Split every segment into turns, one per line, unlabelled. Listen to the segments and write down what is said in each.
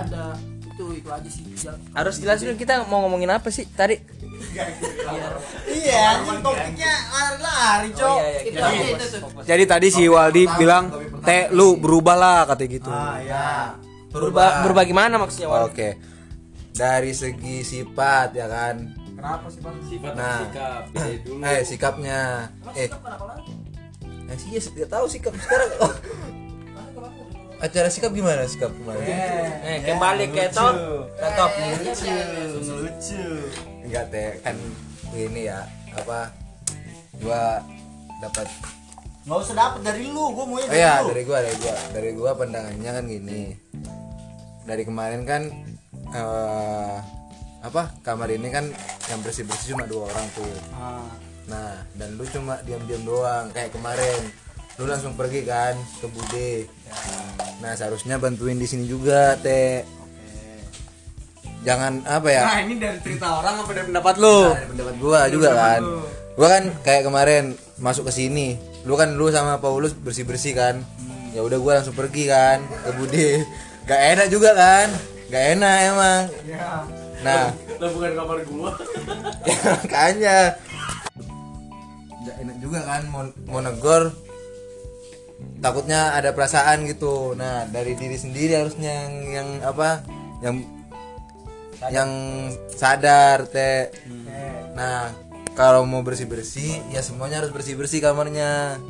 ada itu itu aja sih
Harus jelasin kita mau ngomongin apa sih tadi?
Iya, anjing topiknya lari-lari,
Oh,
Cok.
iya, iya.
Jadi tadi si Waldi bilang, "Teh lu berubah lah," katanya gitu.
Ah, iya.
Berubah berubah gimana maksudnya? Wal?
Oke. Dari segi sifat ya kan.
kenapa sih bang
sifat
Nah.
sikap dulu
Eh, sikapnya. Eh,
kenapa lagi
eh sih ya tahu sikap sekarang. Oh. Acara sikap gimana? Sikap kemarin?
Eh, kembali ke top. Ke top.
Lucu, lucu.
Enggak teh kan ini ya apa gua dapat
Nggak usah dapet dari lu, gua maunya
oh ya
lu.
dari gua dari gua. Dari gua pandangannya kan gini. Dari kemarin kan eh apa kamar ini kan yang bersih bersih cuma dua orang tuh.
Ah,
nah dan lu cuma diam diam doang kayak kemarin. Lu langsung pergi kan ke bude nah seharusnya bantuin di sini juga teh jangan apa ya?
Nah ini dari cerita orang apa dari
pendapat lu? Pendapat gua juga kan. gua kan kayak kemarin masuk ke sini lu kan lu sama Paulus bersih bersih kan ya udah gua langsung pergi kan ke Bude gak enak juga kan? Gak enak emang. Nah.
Lah bukan kamar gua.
Ya makanya. Gak enak juga kan mau, mau negor takutnya ada perasaan gitu nah dari diri sendiri harusnya yang, yang apa yang yang sadar teh nah kalau mau bersih bersih ya semuanya harus bersih bersih kamarnya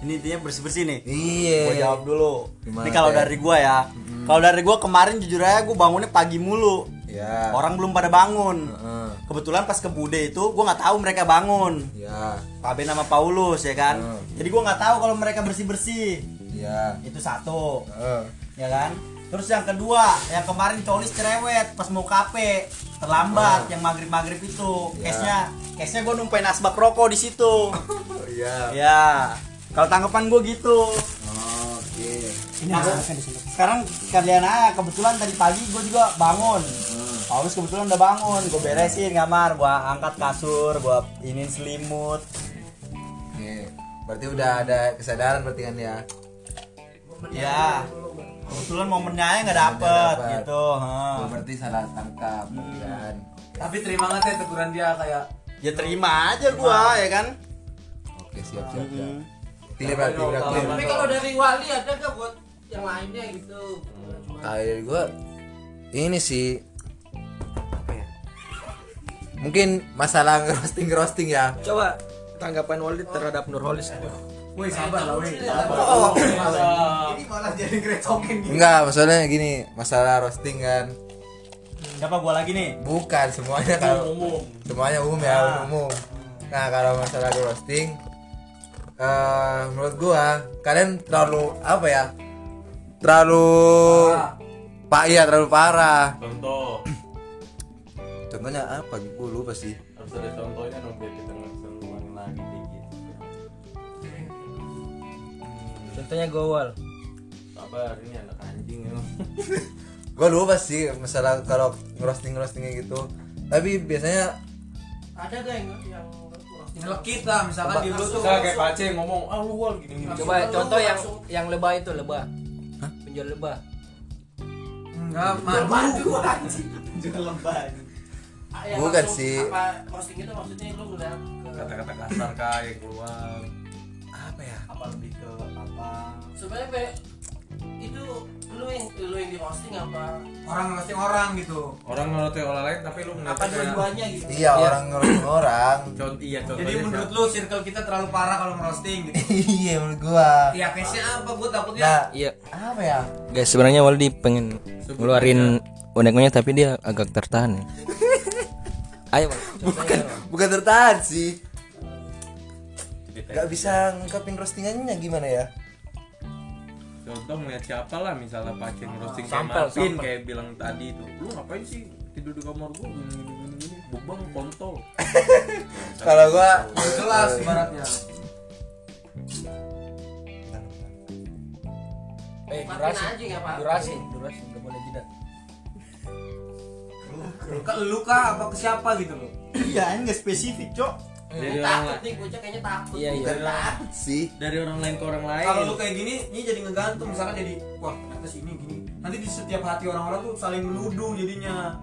ini intinya bersih-bersih nih.
iya
Gua jawab dulu.
Gimana,
ini kalau dari gua ya. Kalau dari gua kemarin jujur aja gua bangunnya pagi mulu.
ya
Orang belum pada bangun.
Heeh.
Kebetulan pas ke Bude itu gua nggak tahu mereka bangun.
ya
Pak Ben sama Paulus ya kan.
Hmm.
Jadi gua nggak tahu kalau mereka bersih-bersih.
ya
Itu satu.
Heeh.
ya kan terus yang kedua yang kemarin colis cerewet pas mau kafe terlambat yang maghrib maghrib itu
Ya.
case nya case nya gue numpain asbak rokok di situ
ya
ya kalau tanggapan gue gitu
oke
Nah, sekarang kalian aja kebetulan tadi pagi gue juga bangun Paulus kebetulan udah bangun gue beresin kamar gue angkat kasur gue inin selimut.
Oke. berarti udah ada kesadaran berarti kan ya?
Ya kebetulan momennya aja nggak dapet,
dapet.
gitu. Heeh.
Oh, berarti salah tangkap kan?
Tapi terima nggak teh teguran dia kayak
ya terima aja gua ya kan?
Oke siap siap siap.
Mm.
clear berarti udah clear
tapi kalau dari Wali ada nggak buat yang lainnya gitu?
Dari gua ini sih mungkin masalah roasting roasting ya.
Coba tanggapan Waldi terhadap Nurholis.
Woi sabar lah woi.
ini malah jadi ngerecokin
enggak masalahnya gini masalah roasting kan.
Siapa gua lagi nih?
Bukan semuanya kalau semuanya umum ya umum. Nah kalau masalah roasting eh menurut gua kalian terlalu apa ya terlalu pak iya terlalu parah.
Contoh
contohnya apa? Gua lupa sih.
Harus ada contohnya dong biar kita nggak seruan lagi kayak gitu.
Contohnya Gowal.
sabar ini anak anjing ya
gua lupa sih masalah kalau roasting roastingnya gitu. Tapi biasanya
ada gak yang yang nyelekit lah misalkan di lu tuh.
kayak Pace ngomong ah lu wal gini gini
Coba contoh yang yang lebah itu lebah. Penjual lebah.
enggak madu. anjing.
Juga lembar
Ah, yang
Bukan
langsung
sih.
apa roasting itu maksudnya lu ngeliat ke
kata-kata kasar kah yang keluar?
Apa ya?
Apa lebih ke apa?
Sebenarnya Be, itu lu yang lu yang di roasting apa?
Orang roasting orang gitu.
Orang ngelotoy orang lain tapi lu
apa dua-duanya gitu?
Iya orang ngerosting orang.
Contoh iya
jadi
contohnya
menurut
siapa?
lu circle kita terlalu parah kalau ngerosting gitu?
Iya menurut gua.
Ya case nya apa? Gue takutnya
nah
Iya.
apa ya?
Guys, sebenarnya Waldi pengen ngeluarin unek-unek tapi dia agak tertahan ya. Ayo,
bukan bukan tertahan sih. Nggak bisa ngungkapin roastingannya gimana ya?
Contoh ngeliat siapa lah misalnya Pace ngerosting kayak
Sampel,
Martin
sampel.
kayak bilang tadi itu lu ngapain sih tidur di kamar gua? Gini bubang kontol.
Kalau gua
jelas ibaratnya.
Eh, durasi.
aja nggak apa
Durasi, durasi udah boleh tidak.
Ke lu kah apa ke siapa gitu loh?
Iya ini nggak spesifik cok.
Dari orang
takut
lain
nih bocah kayaknya takut.
Iya, iya.
bukan takut. Sih.
Dari orang lain ke orang lain.
Kalau lu kayak gini ini jadi ngegantung. Misalkan jadi wah ternyata si ini gini. Nanti di setiap hati orang-orang tuh saling menuduh jadinya.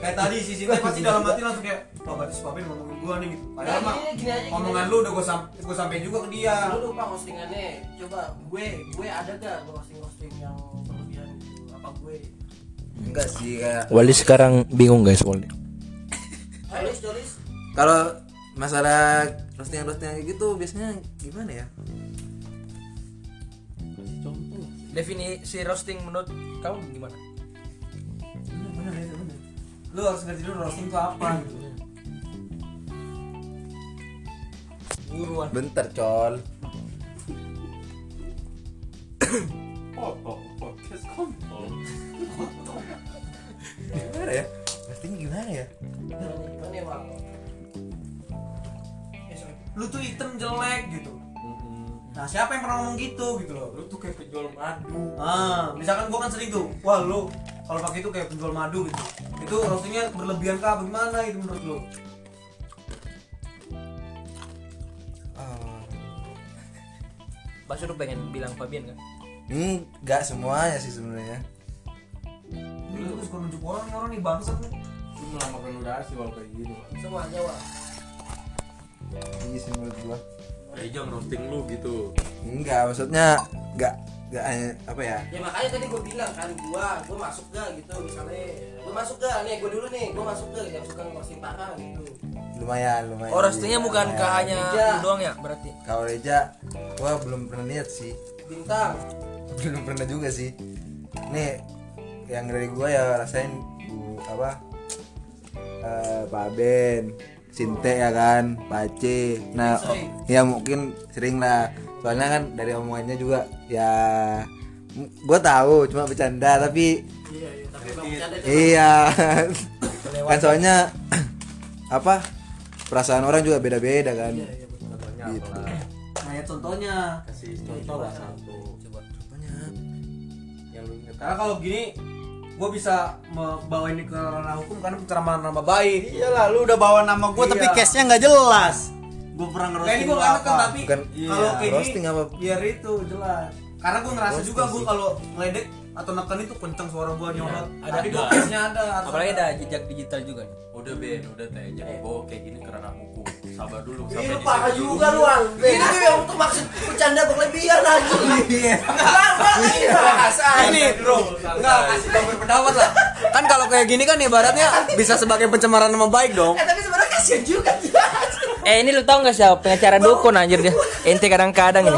Kayak tadi si Sinta pasti dalam hati langsung kayak wah berarti si Papin ngomongin gua nih gitu. Padahal
Nah,
mah
gini, gini aja, gini
omongan lu udah gua sam gua sampein juga ke dia.
Lu lupa postingannya. Coba gue gue ada gak gue posting posting yang berlebihan gitu? Apa gue
enggak sih kayak
Wali sekarang bingung guys Wali.
Kalau masalah roasting roasting kayak gitu biasanya gimana ya?
Definisi roasting menurut kamu gimana?
Bener ya bener lu harus ngerti dulu roasting itu apa gitu.
Buruan.
Bentar col.
Foto podcast kontol.
Gimana ya? Roasting gimana ya?
Ya Eh,
lu tuh item jelek gitu. Nah siapa yang pernah ngomong gitu gitu loh?
Lu tuh kayak penjual madu.
ah misalkan gua kan sering tuh wah lu kalau pakai itu kayak penjual madu gitu. Itu roastingnya berlebihan kah? Bagaimana itu menurut lu?
Ah,
Pas lu pengen bilang Fabian kan?
Enggak semuanya sih sebenarnya
lu tuh suka nunjuk orang nih orang nih bangsat nih.
Lu melamakan udasi kalau kayak gini. Pak.
semuanya wah
iya sih menurut gua.
Eh jangan roasting lu gitu.
enggak maksudnya enggak enggak hanya- apa ya?
Ya makanya tadi gue bilang kan gue gue masuk gak gitu misalnya. Gue masuk gak? Nih gue dulu nih gue masuk gak? Yang suka ngeposting parah gitu.
Lumayan lumayan.
Oh roastingnya bukan ke hanya lu doang ya berarti?
Kalau Reja gua belum pernah lihat sih.
Bintang.
Belum pernah juga sih. Nih yang dari gua ya rasain bu apa eh Pak Ben Sinte ya kan Pace nah oh, ya mungkin sering lah. Soalnya kan dari omongannya juga ya gua tahu cuma bercanda tapi
iya iya tapi bercanda
iya. Kan soalnya apa perasaan orang juga beda-beda kan.
Contohnya
Gitu.
apa?
nah ya contohnya.
Kasih contoh lah satu. Yang lu inget.
karena kalau gini gue bisa membawa ini ke ranah hukum karena pencemaran nama baik
iyalah lu udah bawa nama gua tapi
Iya.
case nya nggak jelas gua pernah
kayak
ngerosting
ini
lu
gue nggak kan
apa
tapi
Bukan
kalau kayak
roasting
gini
apa
biar itu jelas karena gue ngerasa
Roasting
juga gue kalau ngeledek atau neken itu kenceng suara gue nyolot
ada.
tapi gue case-nya ada harus
apalagi
ada.
ada jejak digital juga nih
Udah Ben, udah teh. Jangan bawa kayak gini ke ranah hukum. Sabar dulu
Ih,
sampai
lu
di
parah juga lu. Ini tuh yang untuk maksud bercanda berlebihan aja. Iya. Ini bahasa.
ini bro. Nggak kasih bang berpendapat lah. Kan kalau kayak gini kan ibaratnya bisa sebagai pencemaran nama baik dong.
Eh tapi sebenarnya kasihan juga
eh ini lu tau gak siapa pengacara dukun anjir dia? Ente kadang-kadang ini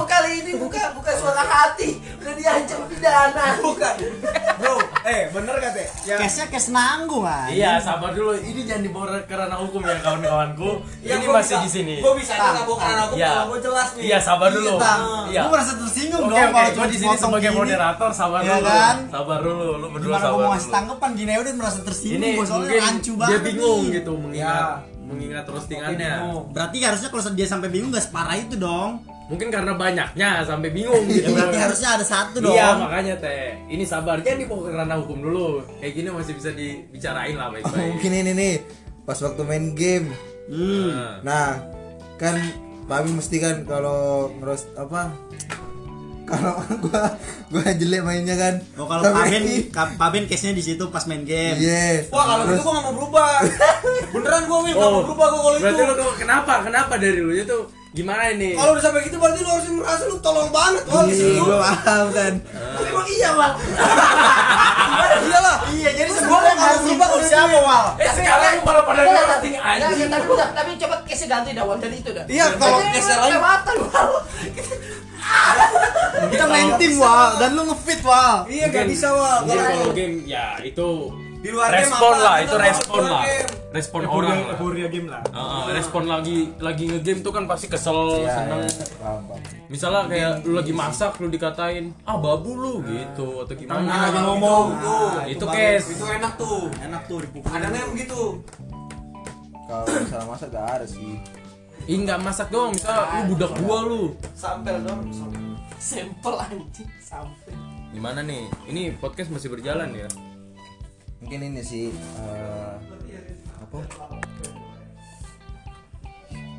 pidana.
bukan bro eh bener gak teh ya
case nya case nanggung ah
Iya, sabar dulu. Ini jangan dibawa ke ranah hukum ya kawan-kawanku.
Ya,
ini
gua
masih
bisa-
di sini.
gua bisa aja nggak bawa ke ranah hukum
Iya.
kalau gue jelas nih
Iya, sabar dulu.
Tang.
Iya.
gua merasa tersinggung
Oke,
dong
oke.
kalau
Gua
cuma
di sini sebagai
gini.
moderator, sabar
Iya
dulu.
kan?
Sabar dulu. Lu berdua
gimana gua
sabar
mau ngasih
dulu.
tanggapan gini ya udah merasa tersinggung
Ini
gua soalnya rancu
dia
banget
bingung
nih.
gitu mengingat mengingat roastingannya.
berarti harusnya kalau dia sampai bingung gak separah itu dong
Mungkin karena banyaknya sampai bingung
ya
gitu.
berarti harusnya ada satu dong
Iya makanya teh ini sabar jangan dibawa ke ranah hukum dulu kayak gini masih bisa dibicarain lah
Oh,
baik-baik.
mungkin ini nih pas waktu main game
Nah,
Nah, kan Pabi mesti kan kalau ngeros apa? Kalau gua gua jelek mainnya kan.
Oh kalau Paben, Paben case-nya di situ pas main game.
Iya.
wah kalau gitu gue nggak mau berubah beneran gue Wil nggak mau berubah gue kalau itu
berarti lu kenapa kenapa dari lu itu gimana ini?
kalau udah sampai gitu berarti lu harus merasa lu tolol banget wah di
Iya,
situ
gua paham kan.
Tapi emang iya bang.
iyalah
Iya, jadi
Terus
sebenarnya
gua mau
harus
berubah kalau
siapa, Wal?
Eh sekarang lu malah pada anjing.
enggak, Tapi udah, tapi coba case ganti dah Wan dari itu dah.
Iya, kalau
Jadi lu
lain-
kelewatan Wal.
Kita main tim, Wal, dan lu ngefit, Wal.
iya gak bisa
Mungkin
kalau
kalau game ya itu
di luar game
respon lah itu respon lah
game.
respon orang lah
Euforia game lah.
Heeh, respon lagi lagi ngegame tuh kan pasti kesel
Iya,
seneng
paham.
misalnya kayak lu lagi masak lu dikatain ah babu lu gitu atau gimana
Nah, lagi ngomong tuh
itu
bagus.
case.
itu enak tuh
Enak tuh dipukul.
kadangnya yang begitu
Kalau misalnya masa gak ada sih.
Ih nggak masak doang, misal lu budak gua lu.
Sampel dong. Sampel anjing, sampel.
Gimana nih? Ini podcast masih berjalan ya?
Mungkin ini sih eh, apa?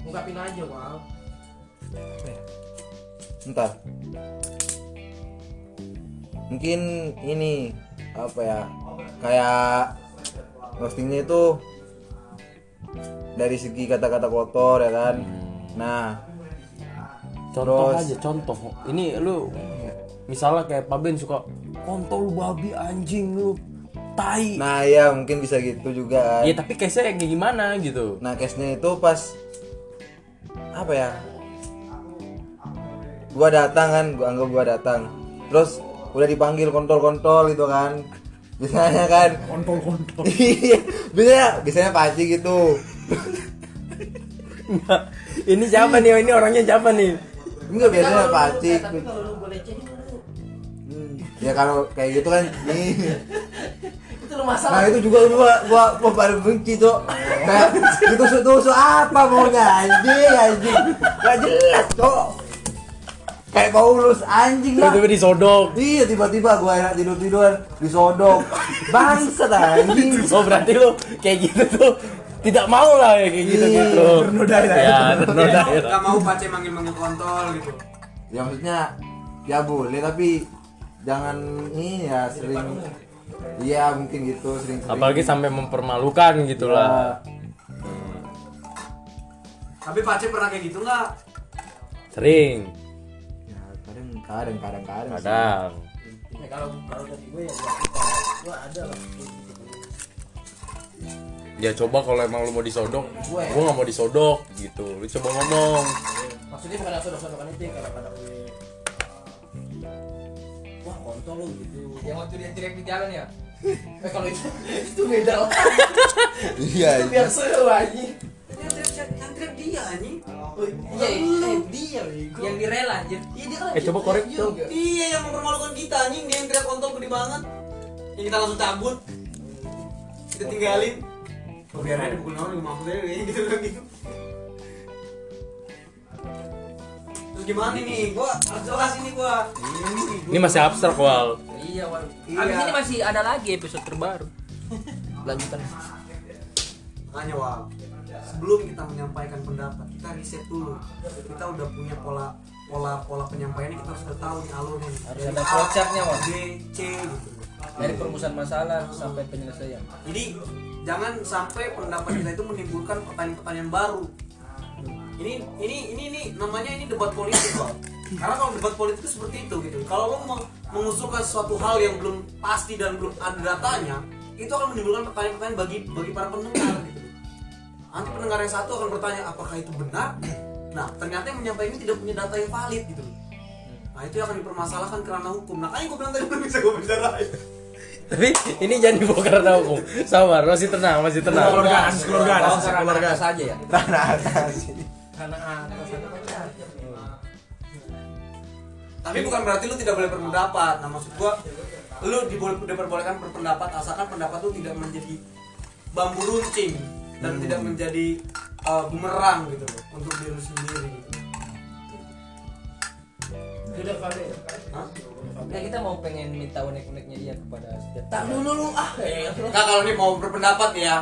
Ungkapin aja, Wal.
Ntar. mungkin ini apa ya kayak roastingnya itu dari segi kata-kata kotor ya kan nah
contoh
Terus-
aja contoh ini lu misalnya kayak Pak Ben suka kontol babi anjing lu tai
nah ya mungkin bisa gitu juga kan
ya tapi case-nya kayak gimana gitu
Nah case-nya itu pas apa ya? Gua datang kan, gua anggap gua datang. Terus udah dipanggil kontol-kontol gitu kan. Biasanya kan kontol-kontol. Iya, biasanya biasanya paci gitu.
ini siapa nih ini orangnya siapa nih
Enggak biasanya paci.
tapi kalau lu boleh cek
Ya kalau kayak gitu kan nih.
Itu lu masalah
Nah itu juga gua gua gua paling benci tuh. Kayak itu tusuk apa maunya anjing anjing. Gak jelas kok. Kayak Paulus anjing lah.
tiba-tiba disodok
Iya tiba-tiba gua enak tidur tiduran disodok. Bangsat anjing.
oh berarti lu kayak gitu tuh tidak mau lah ya kayak gitu
Iya,
gitu
bernoda ya.
ya bernoda ya.
Gak mau pace manggil-manggil kontol gitu.
Ya maksudnya ya boleh tapi jangan ini ya sering Iya mungkin gitu sering-sering.
apalagi sampai mempermalukan gitu lah
Tapi pace pernah kayak gitu nggak?
sering
Ya, kadang kadang kadang kadang. sih.
kadang
ya kalau kalau dari gue ya gue ada lah
ya coba kalau emang lu mau disodok
Gue ya.
nggak mau disodok gitu lu coba ngomong
maksudnya bukan langsung sodokan itu kalau kata gue kontol lu gitu yang waktu dia teriak di jalan ya eh kalau itu itu beda lah
Iya.
itu biar seru anjing
Yang teriak, dia anjing.
iya eh, dia bego
yang direla anjir
iya dia kan
Eh, coba korek
juga
Iya yang mempermalukan kita anjing dia yang teriak kontol gede banget. Yang kita langsung cabut. Kita tinggalin. Oh, biar aja dipukul orang juga mampus aja gitu gitu. Terus gimana nih? Gua harus jelas ini gua.
ini masih abstrak wal
iya wan
Iya.
abis ini masih ada lagi episode terbaru lanjutan
Makanya wah, sebelum kita menyampaikan pendapat kita riset dulu. Kita udah punya pola pola pola penyampaiannya kita harus tahu nih alurnya.
harus ada
A,
flowchartnya wah
B, C gitu.
dari perumusan masalah sampai penyelesaian
Jadi jangan sampai pendapat kita itu menimbulkan pertanyaan-pertanyaan baru. Ini ini ini ini namanya ini debat politik bang. Karena kalau debat politik itu seperti itu gitu. Kalau lo meng- mengusulkan suatu hal yang belum pasti dan belum ada datanya, itu akan menimbulkan pertanyaan-pertanyaan bagi bagi para pendengar gitu. Nanti pendengar yang satu akan bertanya apakah itu benar? Nah ternyata yang menyampaikan ini tidak punya data yang valid gitu. Nah itu yang akan dipermasalahkan karena hukum. Nah kayaknya gue bilang tadi belum bisa gue bicarain.
tapi ini jangan dibawa karena hukum sabar masih tenang masih tenang
karena
kekeluargaan.
atas saja ya
Tanah atas.
karena atas
Tapi bukan berarti lu tidak boleh berpendapat. Nah, maksud gua lu diboleh diperbolehkan berpendapat asalkan pendapat lu tidak menjadi bambu runcing dan tidak menjadi uh, bumerang gitu loh untuk diri sendiri gitu.
sudah kali
Hah?
ya kita mau pengen minta unek-uneknya dia kepada setiap tak dulu lu ah eh,
Nah, kalau ini mau berpendapat nih ya.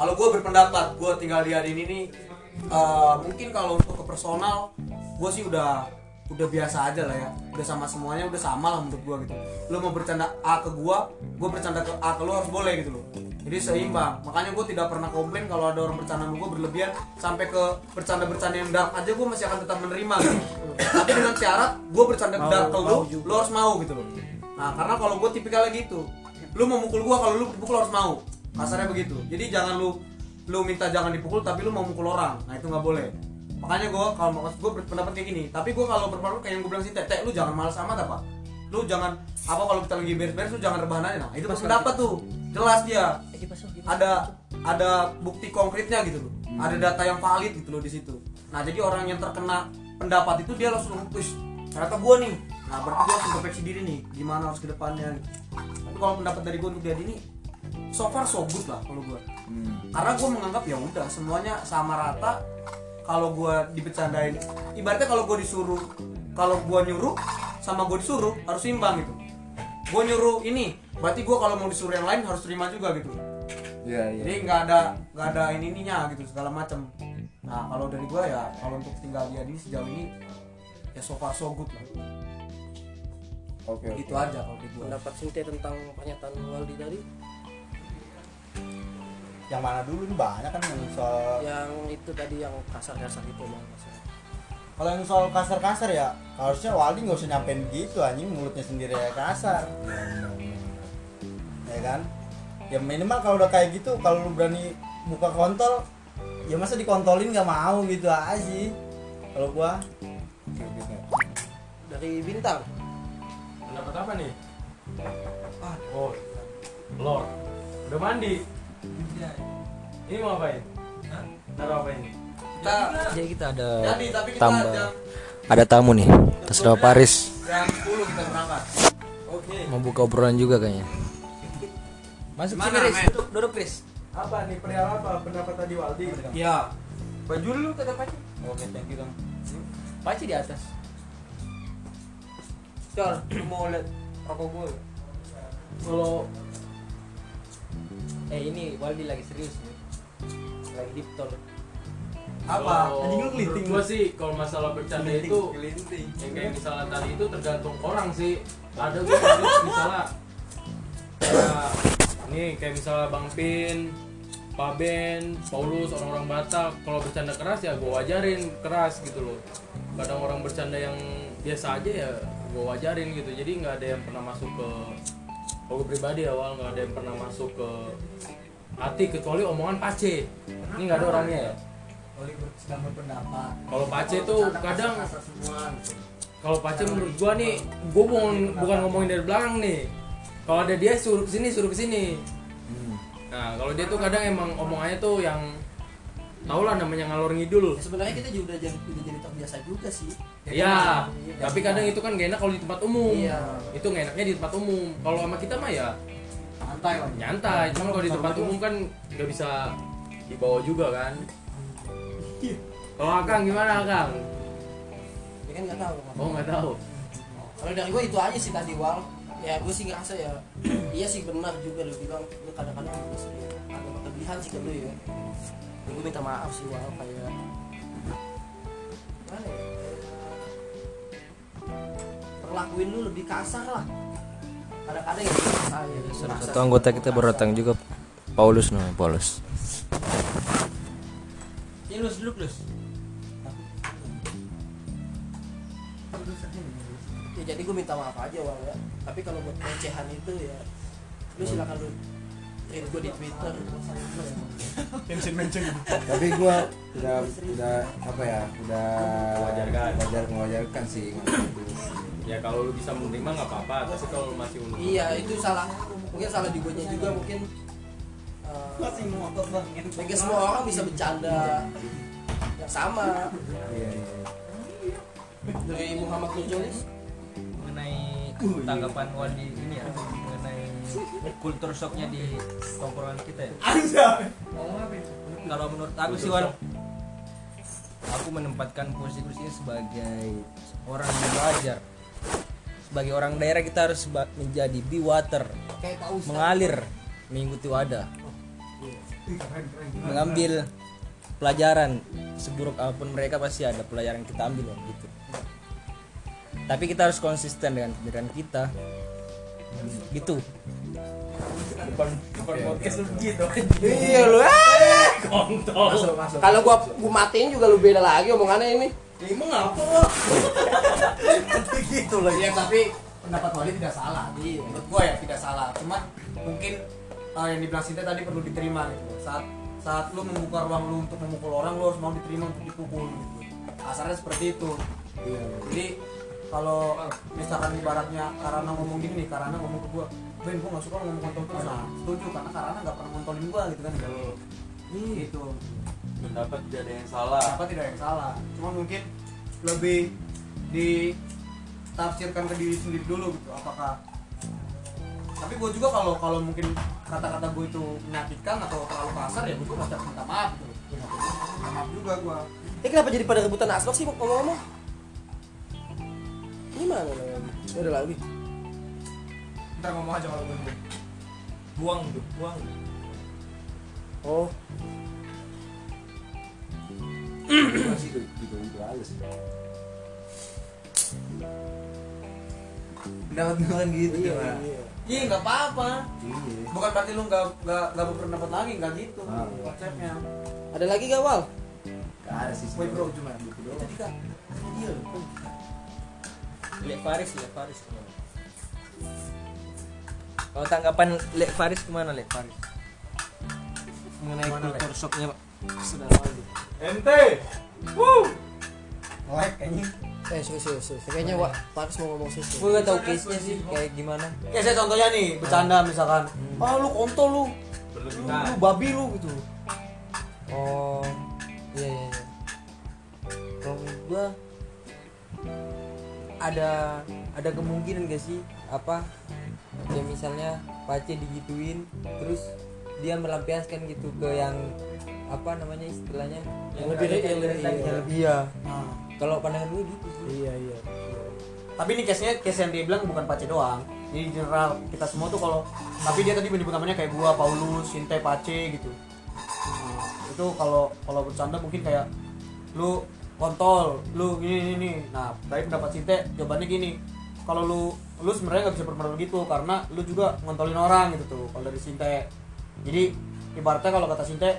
Kalau gua berpendapat, gua tinggal di hari ini nih uh, mungkin kalau untuk ke personal gua sih udah udah biasa aja lah ya. Udah sama semuanya udah sama lah menurut gua gitu. Lu mau bercanda A ke gua gua bercanda ke A ke lu harus boleh gitu loh. Jadi seimbang. Makanya gua tidak pernah komplain kalau ada orang bercanda sama gua berlebihan sampai ke bercanda-bercanda yang dark aja gua masih akan tetap menerima gitu. Tapi dengan syarat gua bercanda dark ke lu lu harus mau gitu loh. Nah karena kalau gua tipikalnya gitu. Lu mau mukul gua kalau lu dipukul harus mau. Kasarnya begitu. Jadi jangan lu lu minta jangan dipukul tapi lu mau mukul orang. Nah itu nggak boleh. Makanya gue kalau mau gue berpendapat kayak gini. Tapi gue kalau berpendapat kayak yang gue bilang sih tete lu jangan malas amat apa? Lu jangan apa kalau kita lagi beres-beres lu jangan rebahan aja. Nah itu pendapat tuh. jelas dia. Ada ada bukti konkretnya gitu loh. Ada data yang valid gitu loh di situ. Nah jadi orang yang terkena pendapat itu dia langsung push ternyata gue nih. Nah berarti gue harus introspeksi diri nih. Gimana harus ke depannya? Tapi kalau pendapat dari gue untuk dia ini so far so good lah kalau gue karena gue menganggap ya udah semuanya sama rata. Kalau gue dibecandain ibaratnya kalau gue disuruh kalau gue nyuruh sama gue disuruh harus imbang gitu. Gue nyuruh ini berarti gue kalau mau disuruh yang lain harus terima juga gitu.
Iya iya.
jadi nggak ada nggak ada ini ininya gitu segala macam nah kalau dari gue ya kalau untuk tinggal dia ini sejauh ini ya so far so good lah.
Oke.
Gitu aja kalau di gua.
Pendapat Sintia tentang pernyataan Waldi tadi
yang mana dulu nih banyak kan yang soal
yang itu tadi yang kasar-kasar itu bang
kalau yang soal kasar-kasar ya harusnya Waldi nggak usah nyampein gitu anjing mulutnya sendiri ya kasar ya kan ya minimal kalau udah kayak gitu kalau lu berani buka kontol ya masa dikontolin nggak mau gitu aja sih kalau gua
dari bintang
Pendapat apa nih? Oh, lor. Udah mandi? Ini mau ngapain? Taruh apa ini?
kita
Jadi kita ada
jadi tapi kita
tambah
jam,
ada tamu nih. Terserah Paris
jam 10 kita berangkat oke
mau buka obrolan juga kayaknya.
Masuk
Gimana,
sini, Riz.
men?
Duduk, duduk, Riz.
Apa nih perihal apa pendapat tadi Waldi?
iya
Baju lu kata Paci.
oke thank you kang
Paci di atas. Cor, mau lihat rokok gue?
Kalau
Eh ini Waldi lagi serius nih. Lagi deep talk.
apa?
Kalau
Anjing lu
gua sih kalau masalah bercanda itu yang kayak misalnya tadi itu tergantung orang sih. Ada gue misalnya kayak nih kayak misalnya Bang Pin Pak Ben, Paulus, orang-orang Batak. Kalau bercanda keras ya gue wajarin keras gitu loh. Kadang orang bercanda yang biasa aja ya gue wajarin gitu. Jadi nggak ada yang pernah masuk ke kalau gue pribadi awal nggak ada yang pernah masuk ke hati kecuali omongan pace ini nggak ada orangnya ya?
Oli sedang berpendapat.
Kalau Pace tuh kadang
gitu.
kalau Pace menurut gua nih gua bukan bukan ngomongin dari belakang nih. Kalau ada dia suruh ke sini suruh ke sini nah kalau dia tuh kadang emang omongannya tuh yang tau lah namanya ngalor ngidul.
Ya, sebenarnya kita juga udah jadi udah jadi terbiasa juga sih.
Iya, tapi kadang itu kan gak enak kalau di tempat umum.
Iya.
Itu gak enaknya di tempat umum. Kalau sama kita mah ya
santai lah
nyantai. Cuma kalau di tempat umum kan nggak bisa dibawa juga kan. Kalau Akang gimana Akang?
ya kan nggak tahu
Oh nggak tahu.
kalau dari gue itu aja sih tadi wal ya gue sih ngerasa ya iya sih benar juga lu bilang lu kadang-kadang ada kelebihan sih ke lu ya ya gue minta maaf sih wal kayak gimana ya perlakuin lu lebih kasar lah ya ya
satu anggota kita baru datang juga Paulus namanya Paulus.
Lus duduk lus.
ya jadi gue minta maaf aja wal ya tapi kalau buat pelecehan itu ya lu silakan lu tweet gue di twitter
tapi gua udah udah apa ya udah
Mewajarkan.
wajar mewajarkan sih
Ya kalau lu bisa menerima nggak apa-apa. Tapi kalau lu masih untung.
iya itu salah mungkin salah di gue juga mungkin eh,
masih ngotot banget
mungkin semua orang bisa bercanda yang sama
iya iya
dari Muhammad Nurjolis
mengenai tanggapan Waldi ini ya mengenai kultur shocknya di tongkrongan kita ya. Kalau menurut aku sih Wal, aku menempatkan posisi ini sebagai orang yang belajar. Sebagai orang daerah kita harus menjadi be water,
kayak Pak Ustadz.
Mengalir, mengikuti wadah, mengambil pelajaran. Seburuk apa pun mereka pasti ada pelajaran yang kita ambil ya, gitu. Tapi kita harus konsisten dengan pikiran kita, gitu.
Bukan bukan podcast lu
iya lu.
Kontol.
kalau gua gua matiin juga lu beda lagi omongannya ini
emang apa gitu loh ya tapi pendapat Wali tidak salah.
Iya.
menurut gua ya tidak salah. Cuma mungkin eh, yang dibilang Sinta tadi perlu diterima gitu. Saat saat lu membuka ruang lu untuk memukul orang lu harus mau diterima untuk dipukul gitu. Asarnya seperti itu. Jadi kalau misalkan ibaratnya Karana ngomong gini nih Karana ngomong ke gua Ben gua gak suka ngomong kontol terus nah setuju karena Karana gak pernah ngontolin gua gitu kan. Gitu
Pendapat tidak ada yang salah.
apa tidak yang salah. Cuma mungkin lebih ditafsirkan ke diri sendiri dulu gitu apakah. Tapi gue juga kalau kalau mungkin kata-kata gue itu menyakitkan atau terlalu kasar ya gue juga pasti harus minta maaf gitu. Minta maaf juga gue
ini kenapa jadi pada rebutan asbak sih ngomong-ngomong? Ini mana lagi udah lagi.
Ntar ngomong aja kalau gue
Buang tuh, buang.
oh
masih gitu gitu halus pendapat gue kan gitu
iya
cuma
iya.
Iya nggak apa-apa.
Iya.
Bukan berarti lu nggak nggak nggak berpendapat lagi nggak gitu.
Ah.
konsepnya.
Ada lagi gak wal?
Gak ada sih
Woi, bro.
cuma gitu doang.
Jadi kan iya.
Lek Faris Lek Faris ke mana? Kalau tanggapan Lek Faris ke mana Lek Faris? Mengenai kultur shocknya
saudara Waldi
ente Wuh.
like kayaknya.
Eh serius serius serius. kayaknya wak Paris mau ngomong serius
gue gak tau case nya sih kayak gimana.
Kayak saya contohnya nih bercanda misalkan. Ah lu kontol lu. Lu, lu babi lu gitu.
Oh iya iya iya. Kalau gua ada ada kemungkinan gak sih apa ya misalnya Pace digituin terus dia melampiaskan gitu ke yang apa namanya istilahnya
Yang lebih re- yang lebih-
yang
iya.
iya.
Nah.
kalau pandangan gue gitu sih.
Iya iya.
Tapi ini case nya case yang dia bilang bukan Pace doang. Jadi general kita semua tuh kalau tapi dia tadi menyebut namanya kayak gua Paulus Sinte Pace gitu. Nah, itu kalau kalau bercanda mungkin kayak lu kontol lu gini ini ini nah dari pendapat Sinte jawabannya gini. Kalau lu lu sebenarnya nggak bisa berpendapat gitu karena lu juga ngontolin orang gitu tuh kalau dari Sinte. Jadi ibaratnya kalau kata Sinte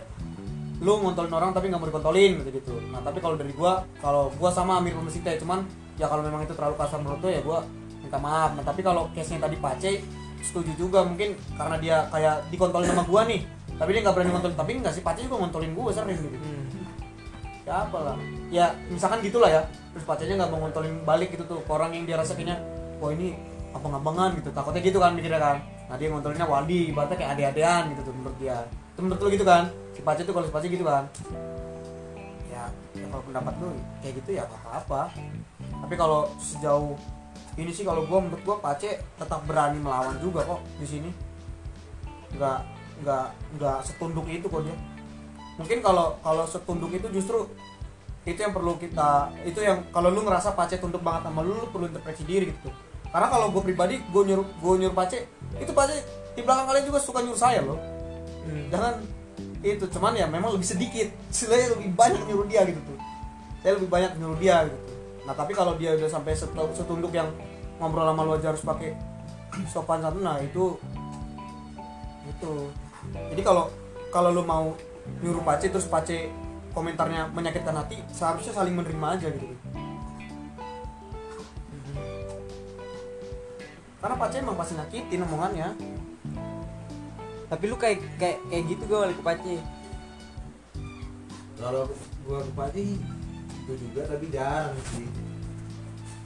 lu ngontolin orang tapi nggak mau dikontolin gitu gitu. Nah tapi kalau dari gua kalau gua sama Amir sama Sinte cuman ya kalau memang itu terlalu kasar menurut lu ya gua minta maaf. Nah tapi kalau case nya tadi Pace setuju juga mungkin karena dia kayak dikontolin sama gua nih. Tapi dia nggak berani ngontolin tapi nggak sih Pace juga ngontolin gua sering gitu. Ya apa lah. Ya misalkan gitulah ya. Terus pacanya nggak mau ngontolin balik gitu tuh ke orang yang dia rasa kayaknya wah ini abang-abangan gitu. Takutnya gitu kan mikirnya kan. Nah dia ngontolinnya Waldi ibaratnya kayak ade-adean gitu tuh menurut dia. Itu menurut lu gitu kan Pace tuh kalau Pace gitu kan ya, ya kalau pendapat lu kayak gitu ya nggak apa-apa. Tapi kalau sejauh ini sih kalau gua menurut gua Pace tetap berani melawan juga kok di sini. Nggak nggak nggak setunduk itu kok dia. Mungkin kalau kalau setunduk itu justru itu yang perlu kita itu yang kalau lu ngerasa pace tunduk banget sama lu lu perlu introspeksi diri gitu. Karena kalau gue pribadi gue nyuruh gue nyuruh pace itu pace di belakang kalian juga suka nyuruh saya loh. Jangan itu cuman ya memang lebih sedikit. Saya lebih banyak nyuruh dia gitu tuh. Saya lebih banyak nyuruh dia gitu nah tapi kalau dia udah sampai setu- setunduk yang ngobrol sama lu aja harus pakai sopan santun nah itu itu. Jadi kalau kalau lu mau nyuruh pace terus pace komentarnya menyakitkan hati seharusnya saling menerima aja gitu. Karena pace emang pasti nyakitin omongannya
tapi lu kayak kayak kayak gitu gue balik ke Pace
kalau gua ke itu juga tapi jarang sih.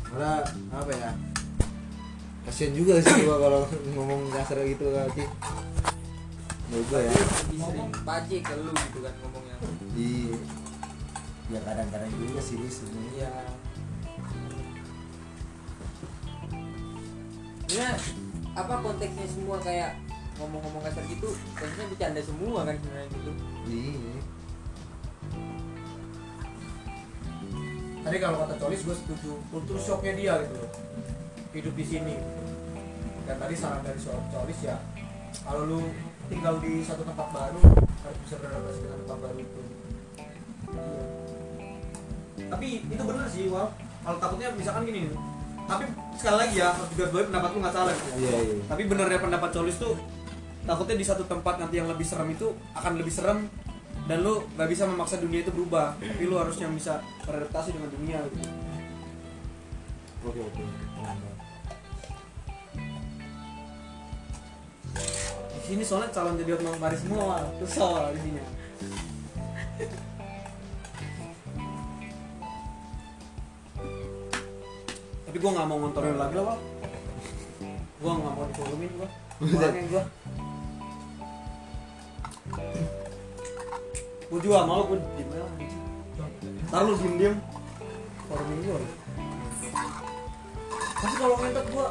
Karena apa ya? Kasian juga sih gua kalau ngomong kasar gitu kan sih ya.
Lebih sering Pace ke lu gitu kan ngomongnya
di ya kadang-kadang juga sih sebenarnya.
Sebenarnya apa konteksnya semua kayak ngomong-ngomong kasar gitu konteksnya bercanda semua kan sebenarnya gitu.
Iya.
Tadi kalau kata Colis gue setuju. Kultur shocknya dia gitu loh. Hidup di sini. Dan tadi saran dari soal Colis ya kalau lu tinggal di satu tempat baru harus bisa beradaptasi dengan tempat baru itu. Iya. tapi itu bener sih Wal. Kalau takutnya misalkan gini tapi sekali lagi ya harus digarisbawahi pendapat lu nggak salah. Gitu
iya iya.
Tapi benernya pendapat Colis tuh takutnya di satu tempat nanti yang lebih serem itu akan lebih serem dan lu nggak bisa memaksa dunia itu berubah. Tapi lu harus yang bisa beradaptasi dengan dunia gitu.
oke oke.
Di sini soalnya calon jadi otman Paris semua kesel di sini tapi gua nggak mau ngontorin lagi lah gua nggak mau ditolongin gua orangnya gua gua juga malu gua diem aja. Ntar lu diem diem forumin gua tapi kalau ngentot gua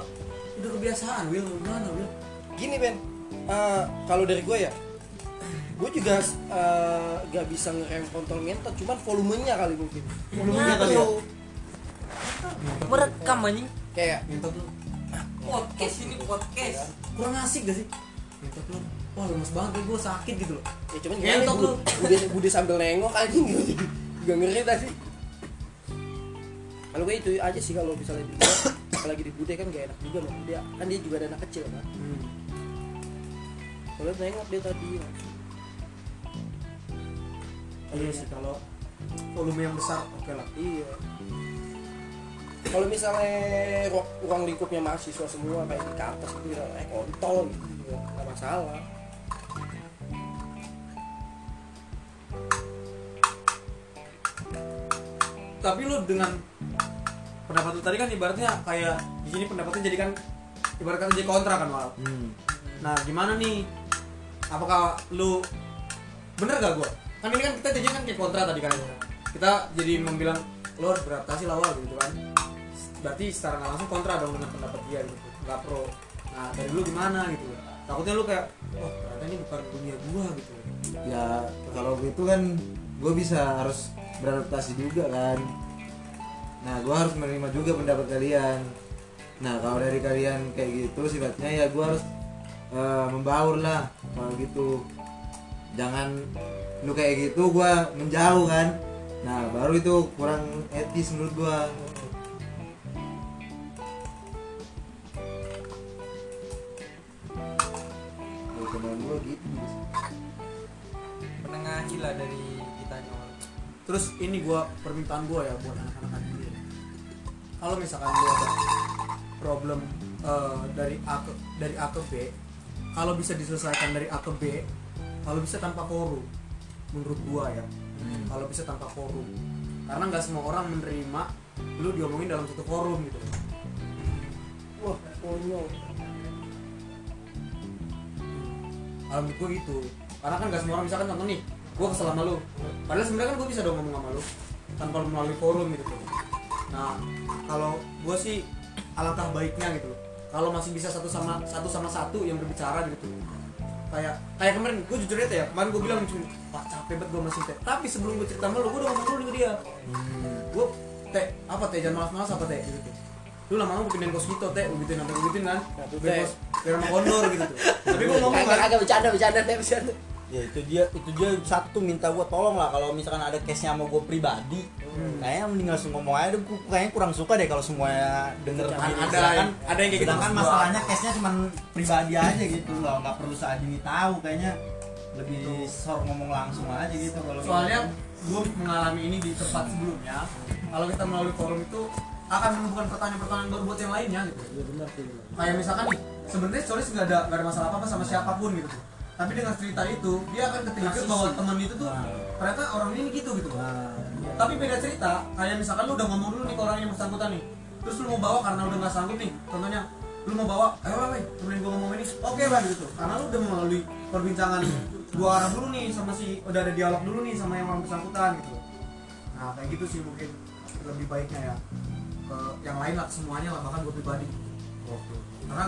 udah kebiasaan Will gimana Will
gini Ben. Eh, kalau dari gue ya gue juga eh, gak bisa ngerem kontol ngentot cuman volumenya kali mungkin.
Volumenya kali ya?
merekam anjing.
Kayak
ngentot lu.
Podcast ini podcast.
Kurang asik gak sih? Ngentot lu wah lemes banget nih gue sakit gitu loh.
Ya cuman gimana
lu.
bu- bude bude sambil nengok aja gitu. Juga ngeri tadi. Kalau gue itu aja sih kalau misalnya di- apalagi di bude kan gak enak juga loh dia kan dia juga ada anak kecil kan
Hmm.
kalau nengok dia tadi
Iya sih kalau volume yang besar oke lah.
iya. Kalau misalnya ru- ruang lingkupnya mahasiswa semua kayak di kampus gitu eh kontol gitu nggak masalah
Tapi lu dengan pendapat lu tadi kan ibaratnya kayak di sini pendapatnya jadi kan ibaratnya jadi kontra kan Wal. Nah gimana nih? Apakah lu bener gak gua? Kan ini kan kita jadi kan kayak kontra tadi kan Kita jadi membilang lo harus beradaptasi lah Wal gitu kan Berarti secara nggak langsung kontra dong dengan pendapat dia gitu Gak pro Nah dari lu gimana gitu Takutnya lu kayak Oh ternyata ini bukan dunia gua gitu
ya kalau gitu kan gue bisa harus beradaptasi juga kan. Nah gue harus menerima juga pendapat kalian. Nah kalau dari kalian kayak gitu sifatnya ya gue harus eh, membaur lah kalau gitu. Jangan lu kayak gitu gue menjauh kan. Nah baru itu kurang etis menurut gue teman gue gitu.
Menengahi lah dari
Terus ini gua permintaan gua ya buat anak-anak ini. Kalau misalkan lu ada problem eh, dari A ke dari A ke B, kalau bisa diselesaikan dari A ke B, kalau bisa tanpa forum, menurut gua ya. Kalau bisa tanpa forum, karena nggak semua orang menerima lu diomongin dalam satu forum gitu.
wah konyol
Kalau menurut gua gitu, karena kan nggak semua orang misalkan contoh nih, gua kesel sama lu, padahal sebenarnya kan gua bisa dong ngomong sama lu tanpa melalui forum gitu. Nah, kalau gue sih alangkah baiknya gitu loh. Kalau masih bisa satu sama satu sama satu yang berbicara gitu. Kayak kayak kemarin gue jujur aja ya, kemarin gue bilang cuma pak capek banget gue masih teh. Tapi sebelum gue cerita sama lu, gue udah ngomong dulu dengan dia. Gue teh apa teh jangan malas-malas apa teh gitu. Lu lama-lama gue pindahin kos gitu teh, gue gituin sampai gue gituin kan. Biar
Teh.
kos biar sama kondor gitu tuh. Tapi gue ngomong
kagak
kan.
kagak bercanda bercanda deh bercanda
ya itu dia itu dia satu minta gua tolong lah kalau misalkan ada case nya sama gua pribadi. Kayaknya mending langsung ngomong aja deh kayaknya kurang suka deh kalau semuanya denger
Kan ada kan ada yang kayak gitu. gua.
masalahnya case nya cuma pribadi aja gitu loh nggak perlu saat ini tahu kayaknya lebih sor ngomong langsung aja gitu kalau
soalnya gue mengalami ini di tempat sebelumnya kalau kita melalui forum itu akan menemukan pertanyaan-pertanyaan baru buat yang lainnya gitu.
Iya benar sih
kayak misalkan nih sebenarnya stories nggak ada nggak ada masalah apa apa sama siapa pun gitu tapi dengan cerita itu dia akan ketrigger bahwa teman itu tuh ternyata orang ini gitu gitu. Tapi beda cerita kayak misalkan lu udah ngomong dulu nih ke orang yang bersangkutan nih terus lu mau bawa karena udah nggak sanggup nih contohnya lu mau bawa ayo bang temenin gua ngomong ini. Oke bang gitu. Karena lu udah melalui perbincangan dua arah dulu nih sama si udah ada dialog dulu nih sama yang orang bersangkutan gitu. Nah kayak gitu sih mungkin lebih baiknya ya. Ke yang lain lah semuanya lah bahkan gue pribadi. Karena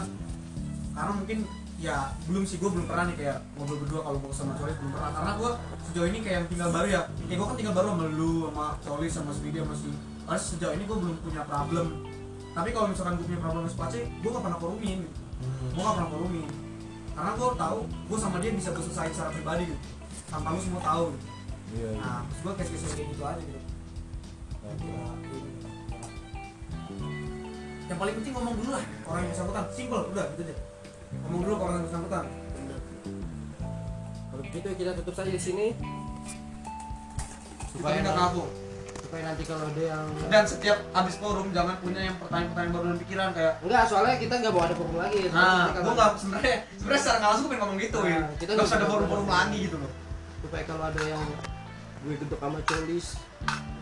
karena mungkin ya belum sih gue belum pernah nih kayak ngobrol berdua kalau gue sama Colis belum pernah. Karena gue sejauh ini kayak yang tinggal baru ya kayak gue kan tinggal baru sama lu sama Colis sama Speedy sama si karena sejauh ini gue belum punya problem. Tapi kalau misalkan gue punya problem sama Space gue gak pernah forumin gue gak pernah forumin karena gue tahu gue sama dia bisa berselesai secara pribadi gitu tanpa lu semua tahu gitu.
Iya, iya.
nah terus gue case-case kayak gitu aja gitu. Ya, ini. yang paling penting ngomong dulu lah orang yang bersangkutan. Simple udah gitu aja ngomong dulu ke orang yang bersangkutan?
Kalau begitu kita tutup saja di sini.
Supaya nggak kaku
supaya nanti kalau ada yang
dan setiap habis forum jangan punya yang pertanyaan-pertanyaan baru dalam pikiran kayak
enggak soalnya kita nggak mau ada forum lagi.
Nah gue nggak sebenarnya sebenarnya secara nggak langsung pengen ngomong gitu
Nah,
ya.
kita
nggak usah ada forum-forum
forum.
lagi gitu loh.
Supaya kalau ada yang gue geduk sama colis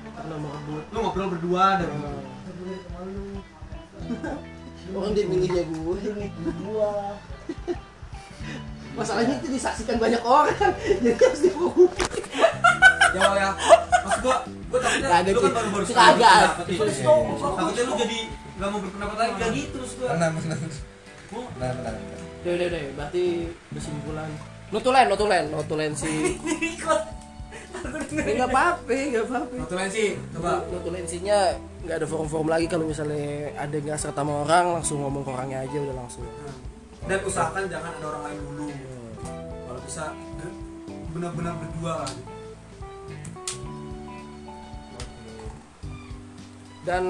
karena mau rebut
lu ngobrol berdua dan
orang dia milihnya gue gue masalahnya itu disaksikan banyak orang. Jadi harus dihukum.
Ya ya. Maksud gua gua takutnya lu kan baru baru nih. takutnya lu jadi nggak mau berpendapat lagi kayak gitu terus gua.
Tenang, tenang. Tenang, tenang.
udah udah udah berarti kesimpulan notulen notulen notulen si nggak apa-apa nggak apa-apa.
Notulensi, coba.
Notulensinya nggak ada forum-forum lagi. Kalau misalnya ada nggak serta sama orang langsung ngomong ke orangnya aja udah langsung.
Dan usahakan jangan ada orang lain dulu. Kalau bisa benar-benar berdua lah.
Dan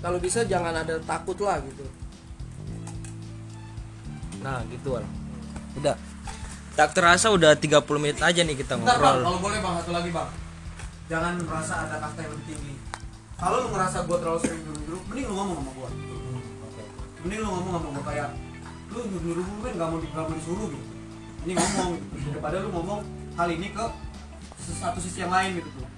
kalau bisa jangan ada takut lah gitu.
Nah, gitu Wal. Udah. Tak terasa udah 30 menit aja nih kita
Bentar bang,
ngobrol.
kalau boleh bang, satu lagi bang. Jangan merasa ada kasta yang lebih tinggi. Kalau lu ngerasa gue terlalu sering nyuruh-nyuruh, mending lu ngomong sama gue Mending lu ngomong sama gue kayak Lu nyuruh-nyuruh gue kan gak mau, gak mau disuruh gitu. Ini ngomong gitu. Daripada lu ngomong hal ini ke satu sisi yang lain gitu tuh.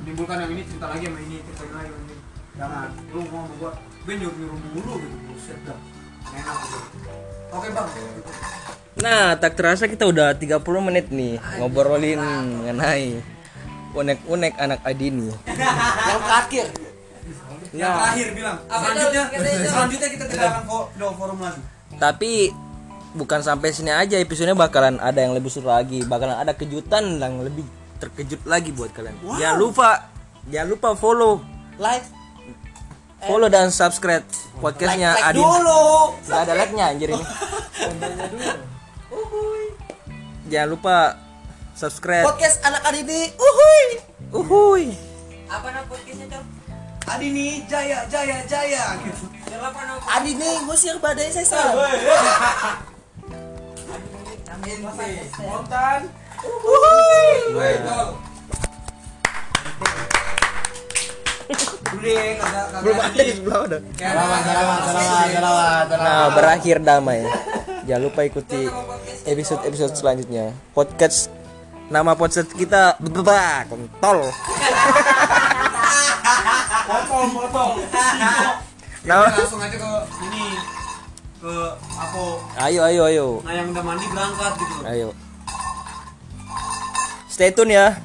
Menimbulkan yang ini cerita lagi sama ini, cerita lagi sama ini Jangan, lu ngomong sama gue Gue nyuruh-nyuruh mulu gitu, buset dah. Enak gitu. Oke bang,
Nah, tak terasa kita udah 30 menit nih ngobrolin mengenai unek-unek anak Adini.
yang terakhir.
Yang terakhir bilang. Selanjutnya, selanjutnya kita tidak akan forum lagi.
Tapi bukan sampai sini aja episodenya bakalan ada yang lebih seru lagi, bakalan ada kejutan yang lebih terkejut lagi buat kalian. Jangan lupa, jangan lupa follow,
like.
Follow dan subscribe podcastnya
like
Adin.
dulu.
Gak ada like-nya anjir ini. Jangan lupa subscribe.
podcast anak Adini uhuy
Uhuy.
Apa nama podcastnya cok?
Adini Jaya Jaya Jaya gitu
Adini ngusir badai saya
spontan Woi, go. Udah, kagak kagak
Belum ada di sebelah udah.
Selamat, selamat, selamat, selamat,
Nah, berakhir damai. Jangan lupa ikuti episode-episode selanjutnya. Podcast nama podcast kita bebek kontol.
potong potong
Nah,
langsung aja ke ini ke apa
ayo ayo ayo.
nah yang udah mandi berangkat gitu
Ayo. Stay tune ya.